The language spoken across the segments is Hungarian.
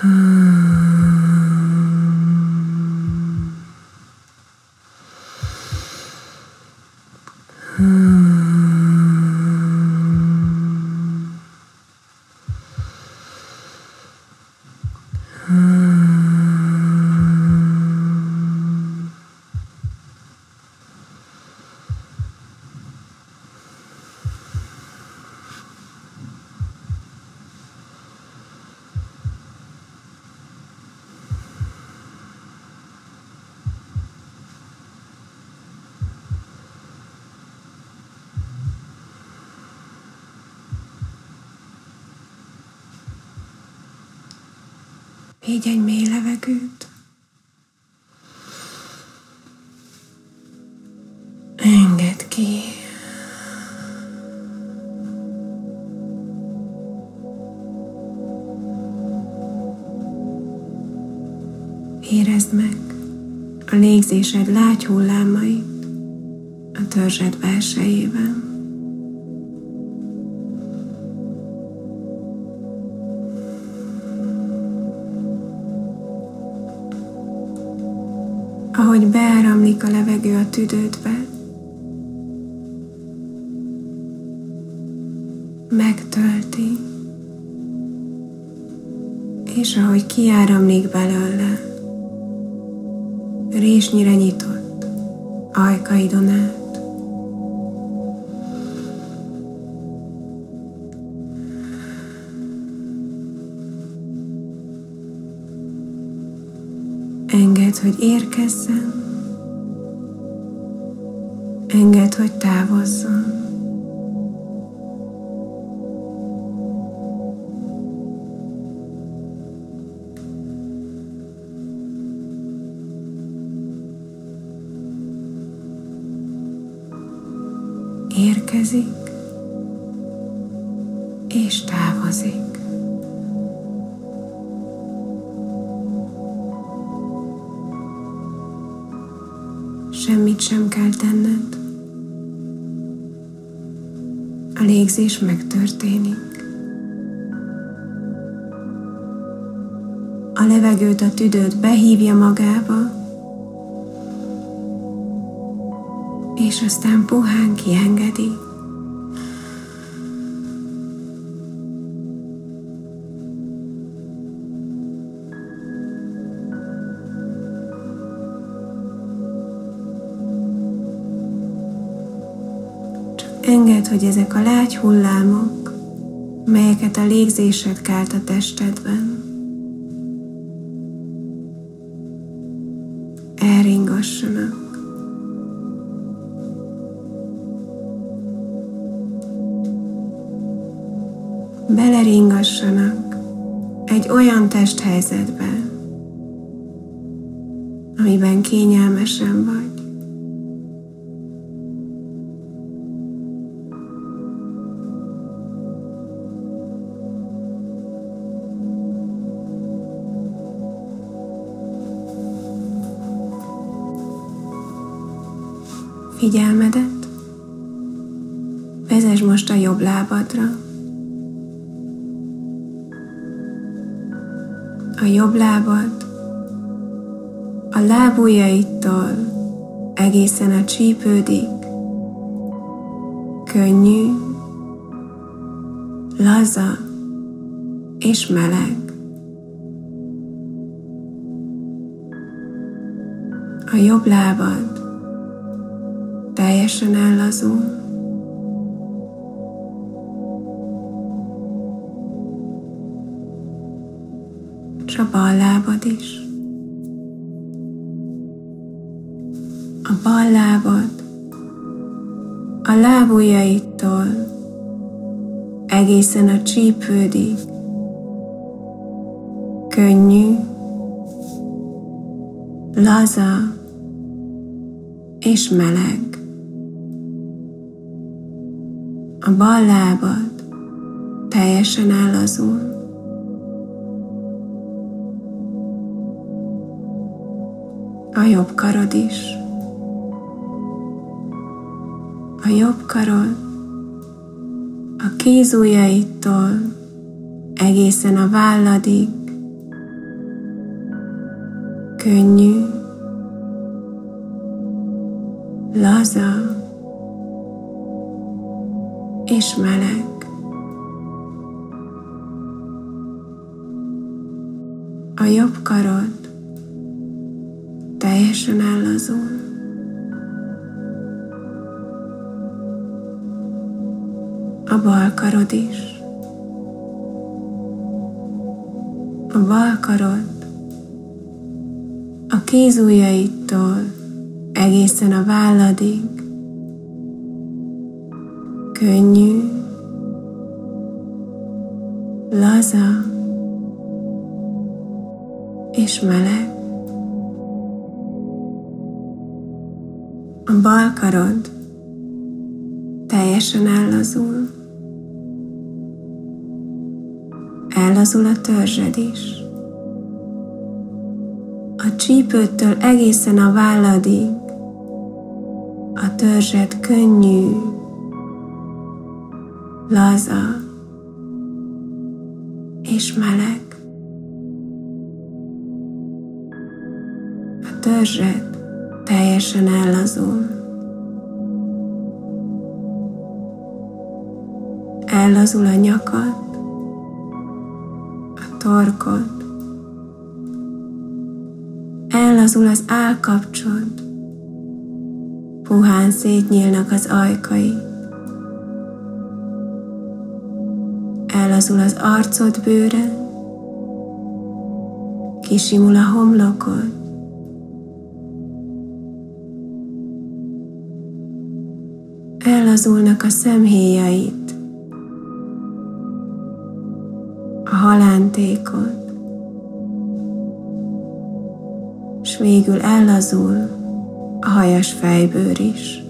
Hmm. Így egy mély levegőt. Engedd ki. Érezd meg a légzésed lágy hullámait a törzsed belsejében. Beáramlik a levegő a tüdődbe, megtölti, és ahogy kiáramlik belőle, résnyire nyitott ajkaidon át. Engedd, hogy érkezzen. Engedd, hogy távozzon. Tüdőt behívja magába, és aztán puhán kiengedi. Engedd, hogy ezek a lágy hullámok, melyeket a légzésed kált a testedben, egy olyan testhelyzetbe, amiben kényelmesen vagy. figyelmedet, vezess most a jobb lábadra. A jobb lábad a lábujjaitól egészen a csípődig könnyű, laza és meleg. A jobb lábad teljesen ellazul. Bal lábad is. A bal lábad a lábujjaitól egészen a csípődig könnyű, laza és meleg. a bal lábad teljesen ellazul. A jobb karod is. jobb karod a kézujjaitól egészen a válladig könnyű, laza és meleg. A jobb karod a kézujjaitól egészen a válladig könnyű, laza és meleg. A bal karod teljesen ellazul. Ellazul a törzsed is a csípőtől egészen a válladig, a törzsed könnyű, laza és meleg. A törzsed teljesen ellazul. Ellazul a nyakad, a torkod, ellazul az állkapcsod, puhán szétnyílnak az ajkai, ellazul az arcod bőre, kisimul a homlokod, ellazulnak a szemhéjaid, a halántékod, végül ellazul a hajas fejbőr is.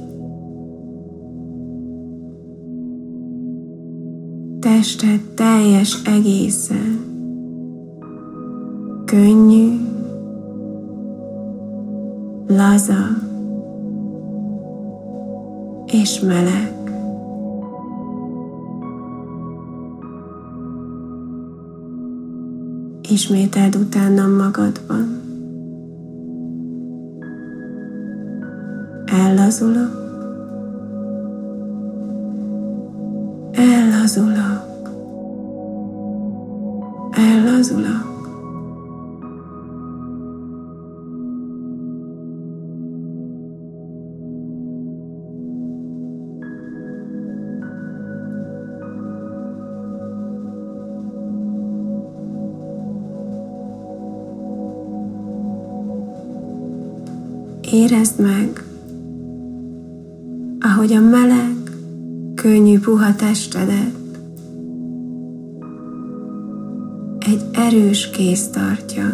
Tested teljes egészen könnyű, laza és meleg. Ismételd utána magadban. Ellazulok. Ellazulok. Ellazulok. Érezd meg, ahogy a meleg, könnyű puha testedet egy erős kéz tartja.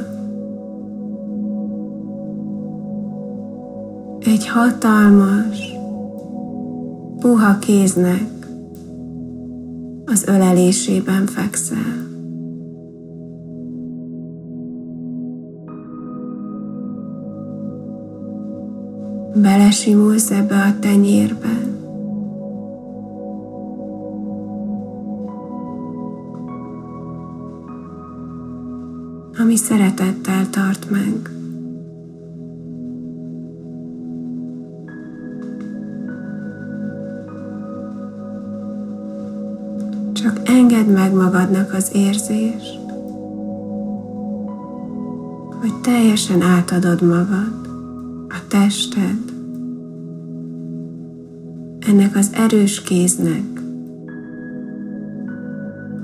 Egy hatalmas, puha kéznek az ölelésében fekszel. belesimulsz ebbe a tenyérbe. Ami szeretettel tart meg. Csak engedd meg magadnak az érzést, hogy teljesen átadod magad a tested ennek az erős kéznek,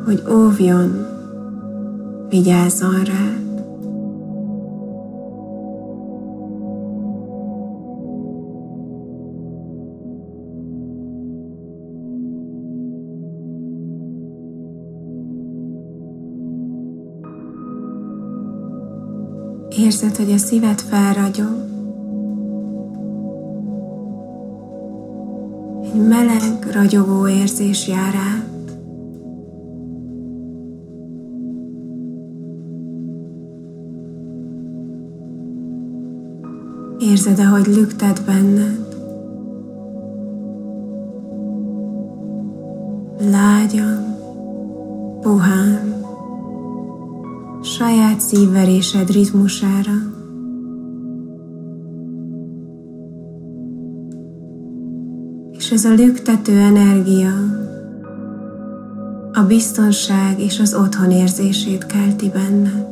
hogy óvjon, vigyázzon rád. Érzed, hogy a szíved felragyog, egy meleg, ragyogó érzés jár át. Érzed, ahogy lüktet benned. Lágyan, puhán, szívverésed ritmusára. És ez a lüktető energia a biztonság és az otthon érzését kelti benned.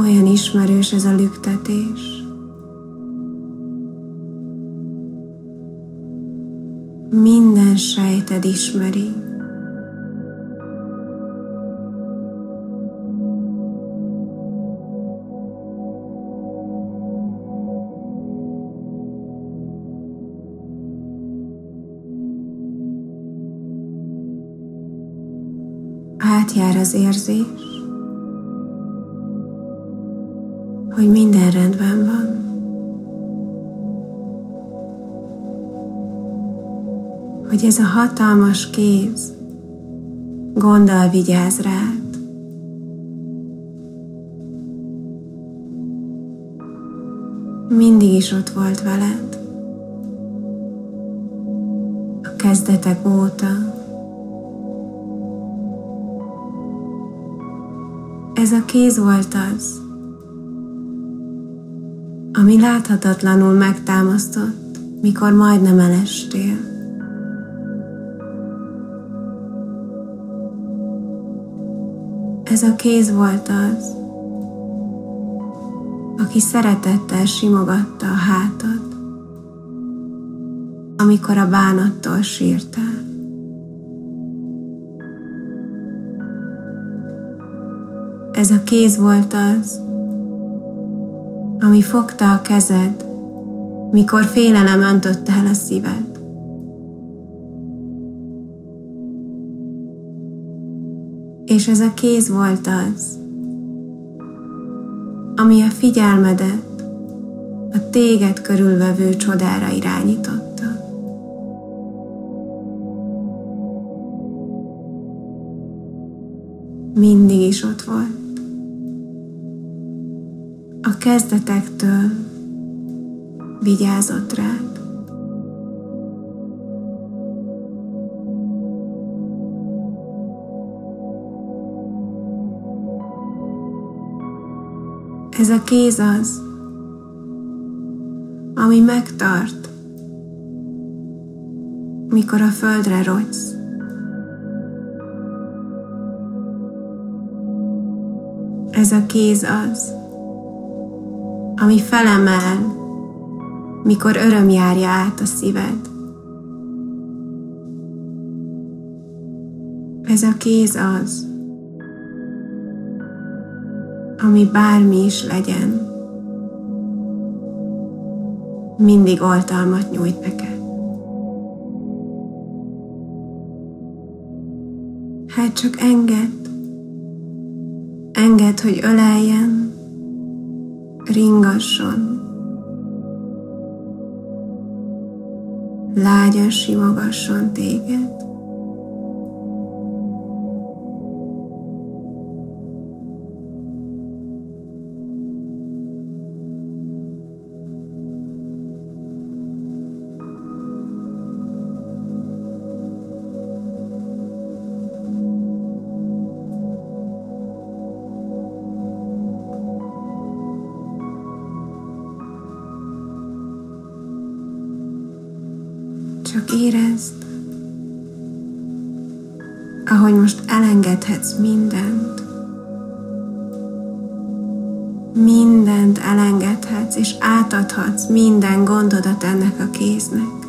Olyan ismerős ez a lüktetés. Minden sejted ismeri. Átjár az érzés, hogy minden rendben van. Hogy ez a hatalmas kéz gonddal vigyáz rád. Mindig is ott volt veled. A kezdetek óta. Ez a kéz volt az, ami láthatatlanul megtámasztott, mikor majdnem elestél. Ez a kéz volt az, aki szeretettel simogatta a hátad, amikor a bánattól sírtál. Ez a kéz volt az, ami fogta a kezed, mikor félelem öntötte el a szíved. És ez a kéz volt az, ami a figyelmedet a téged körülvevő csodára irányította. Mindig is ott volt a kezdetektől vigyázott rád. Ez a kéz az, ami megtart, mikor a földre rogysz. Ez a kéz az, ami felemel, mikor öröm járja át a szíved. Ez a kéz az, ami bármi is legyen, mindig oltalmat nyújt neked. Hát csak engedd, engedd, hogy öleljen, ringasson, lágyan simogasson téged. Csak érezd, ahogy most elengedhetsz mindent. Mindent elengedhetsz, és átadhatsz minden gondodat ennek a kéznek.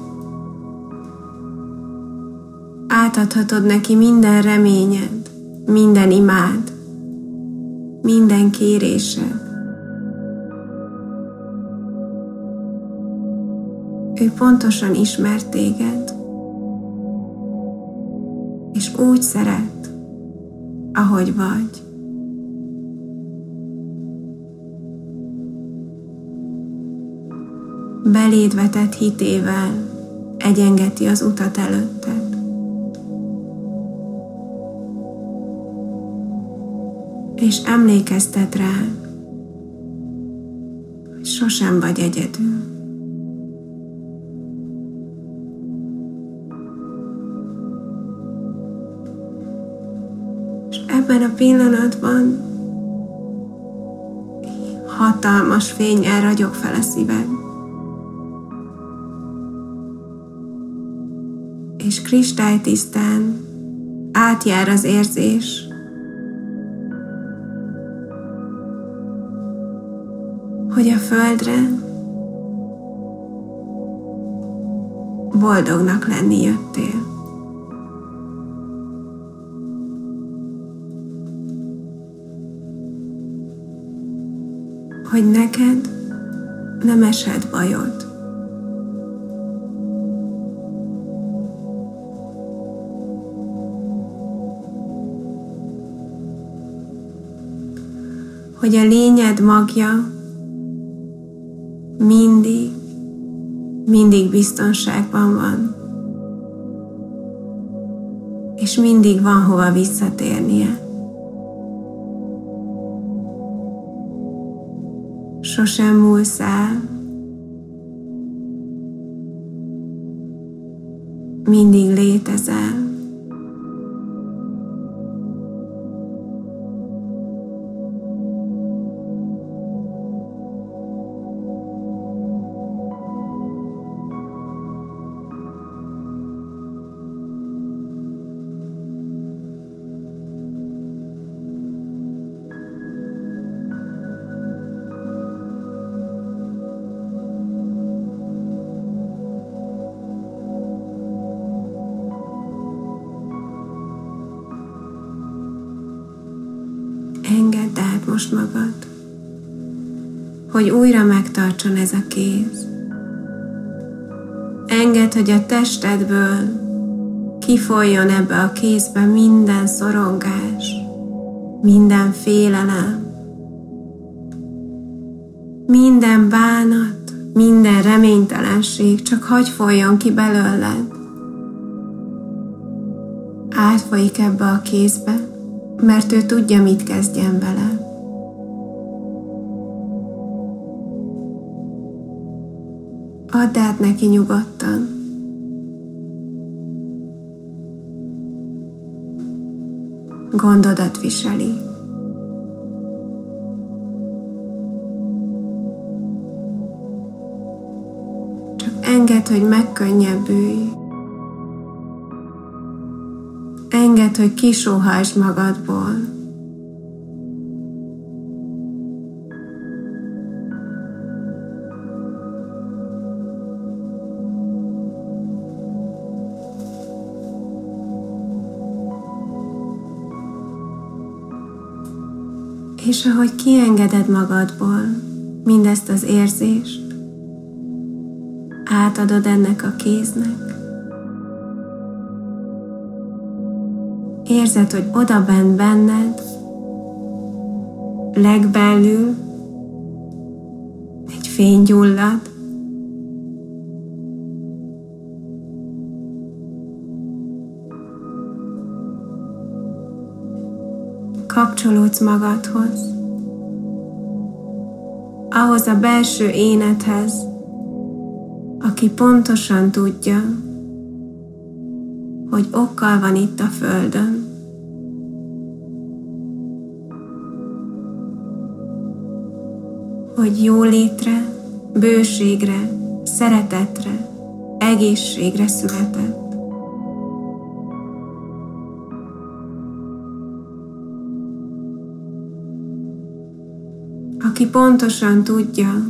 Átadhatod neki minden reményed, minden imád, minden kérésed. Ő pontosan ismer téged, és úgy szeret, ahogy vagy. Beléd vetett hitével egyengeti az utat előtted. És emlékeztet rá, hogy sosem vagy egyedül. Ebben a pillanatban hatalmas fényel ragyog fel a szíved. És kristálytisztán átjár az érzés, hogy a földre boldognak lenni jöttél. Hogy neked nem esett bajod. Hogy a lényed magja mindig, mindig biztonságban van. És mindig van hova visszatérnie. Sosem múlsz el. Mindig létezel. Most magad, hogy újra megtartson ez a kéz. Engedd, hogy a testedből kifoljon ebbe a kézbe minden szorongás, minden félelem, minden bánat, minden reménytelenség, csak hagy folyjon ki belőled. Átfolyik ebbe a kézbe, mert ő tudja, mit kezdjen vele. Neki nyugodtan. Gondodat viseli. Csak enged, hogy megkönnyebbülj. Engedd, hogy kisóhajtsd magadból. És ahogy kiengeded magadból mindezt az érzést, átadod ennek a kéznek, érzed, hogy oda bent benned, legbelül egy fény gyullad, kapcsolódsz magadhoz, ahhoz a belső énethez, aki pontosan tudja, hogy okkal van itt a Földön. Hogy jólétre, bőségre, szeretetre, egészségre született. Pontosan tudja,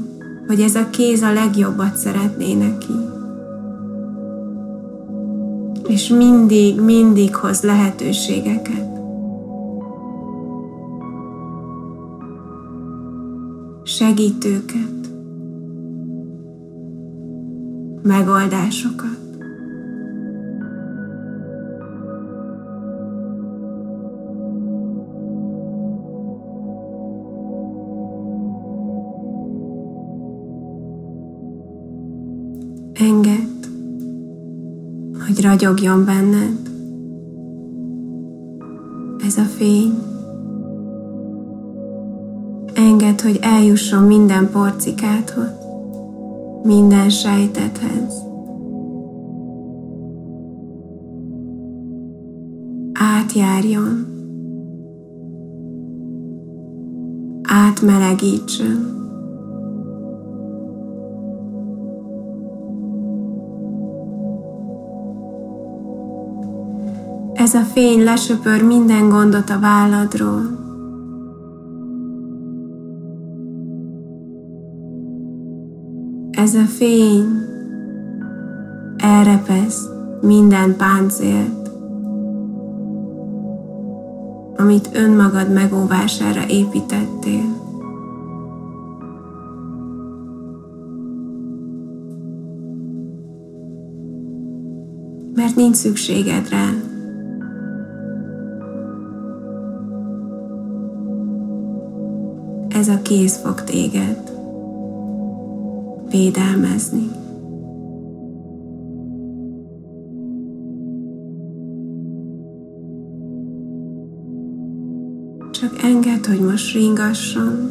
hogy ez a kéz a legjobbat szeretné neki és mindig, mindig hoz lehetőségeket. Segítőket, megoldásokat. hogy ragyogjon benned. Ez a fény. Engedd, hogy eljusson minden porcikádhoz, minden sejtethez. Átjárjon. átmelegítsön. Ez a fény lesöpör minden gondot a válladról. Ez a fény elrepesz minden páncélt, amit önmagad megóvására építettél. Mert nincs szükséged rá. Ez a kéz fog téged védelmezni. Csak enged, hogy most ringasson.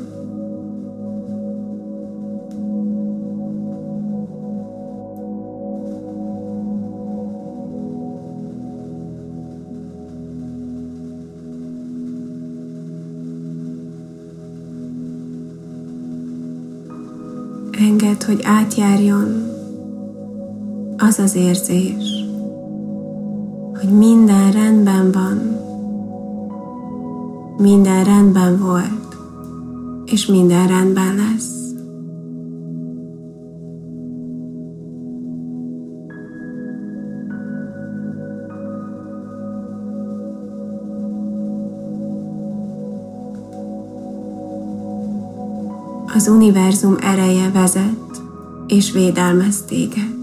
Engedd, hogy átjárjon az az érzés, hogy minden rendben van, minden rendben volt, és minden rendben lesz. Az univerzum ereje vezet és védelmez téged.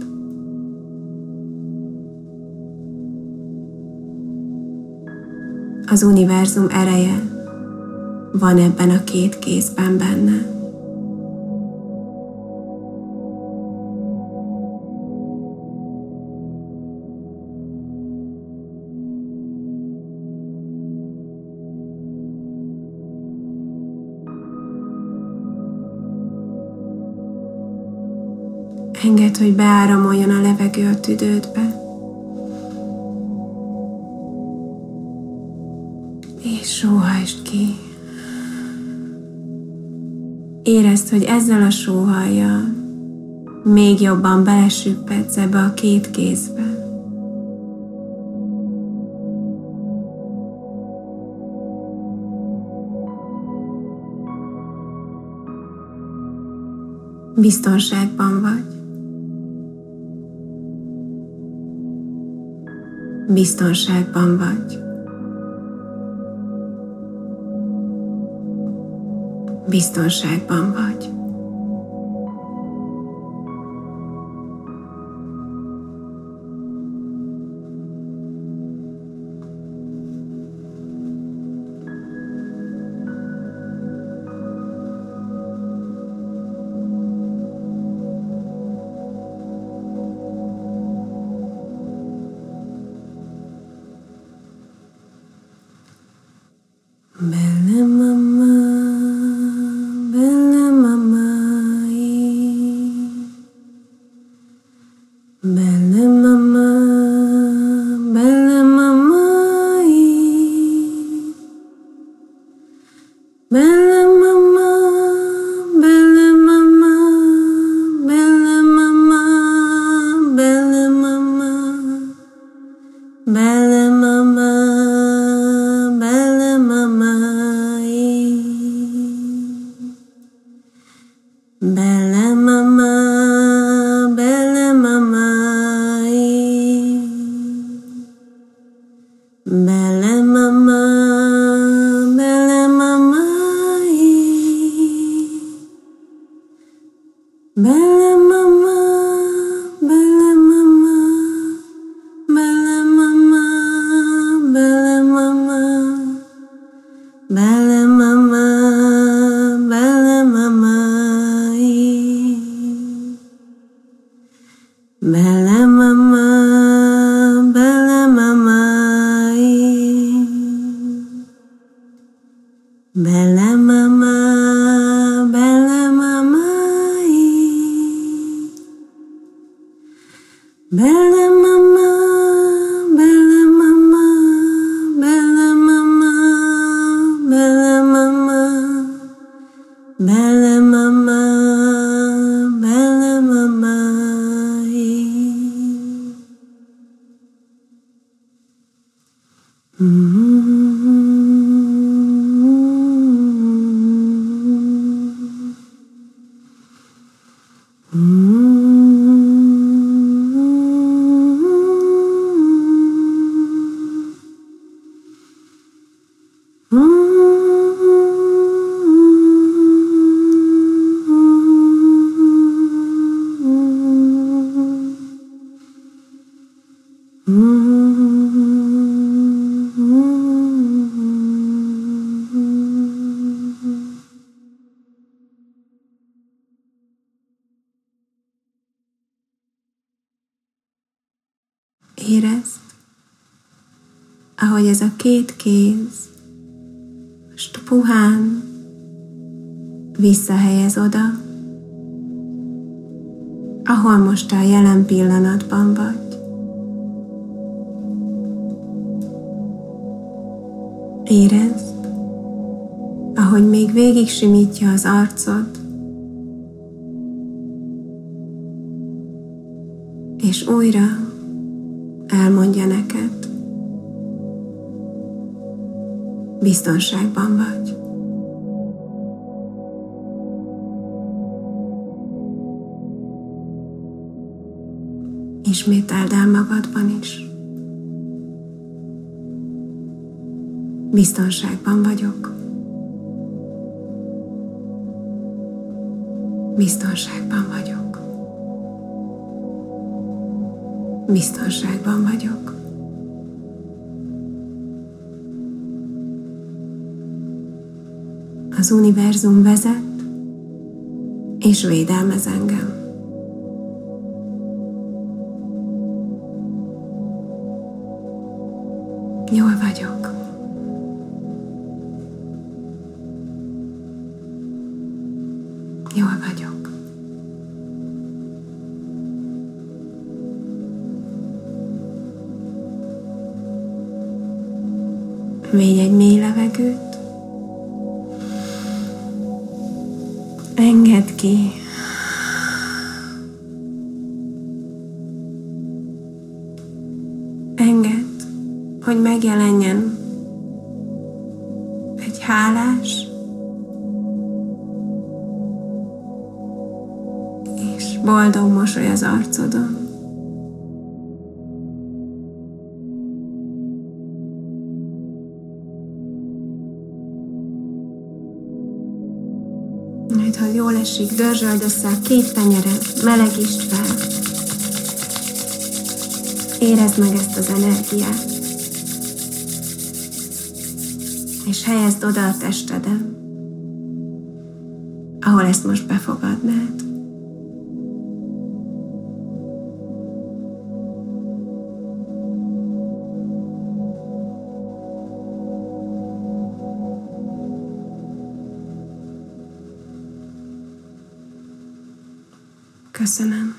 Az univerzum ereje van ebben a két kézben benne. Engedd, hogy beáramoljon a levegő a tüdődbe. És sóhajtsd ki. Érezd, hogy ezzel a sóhajjal még jobban belesüppedsz ebbe a két kézbe. Biztonságban vagy. Biztonságban vagy. Biztonságban vagy. 本来。Érezd, ahogy ez a két kéz most puhán visszahelyez oda, ahol most a jelen pillanatban vagy. Érezd, ahogy még végig simítja az arcod, és újra neked, biztonságban vagy. Ismételd el magadban is. Biztonságban vagyok. Biztonságban vagyok. Biztonságban vagyok. Az univerzum vezet és védelmez engem. Boldog mosoly az arcodon. Majd, ha jól esik, dörzsöld össze a két tenyered, melegítsd fel. Érezd meg ezt az energiát. És helyezd oda a testeden, ahol ezt most befogadnád. Köszönöm.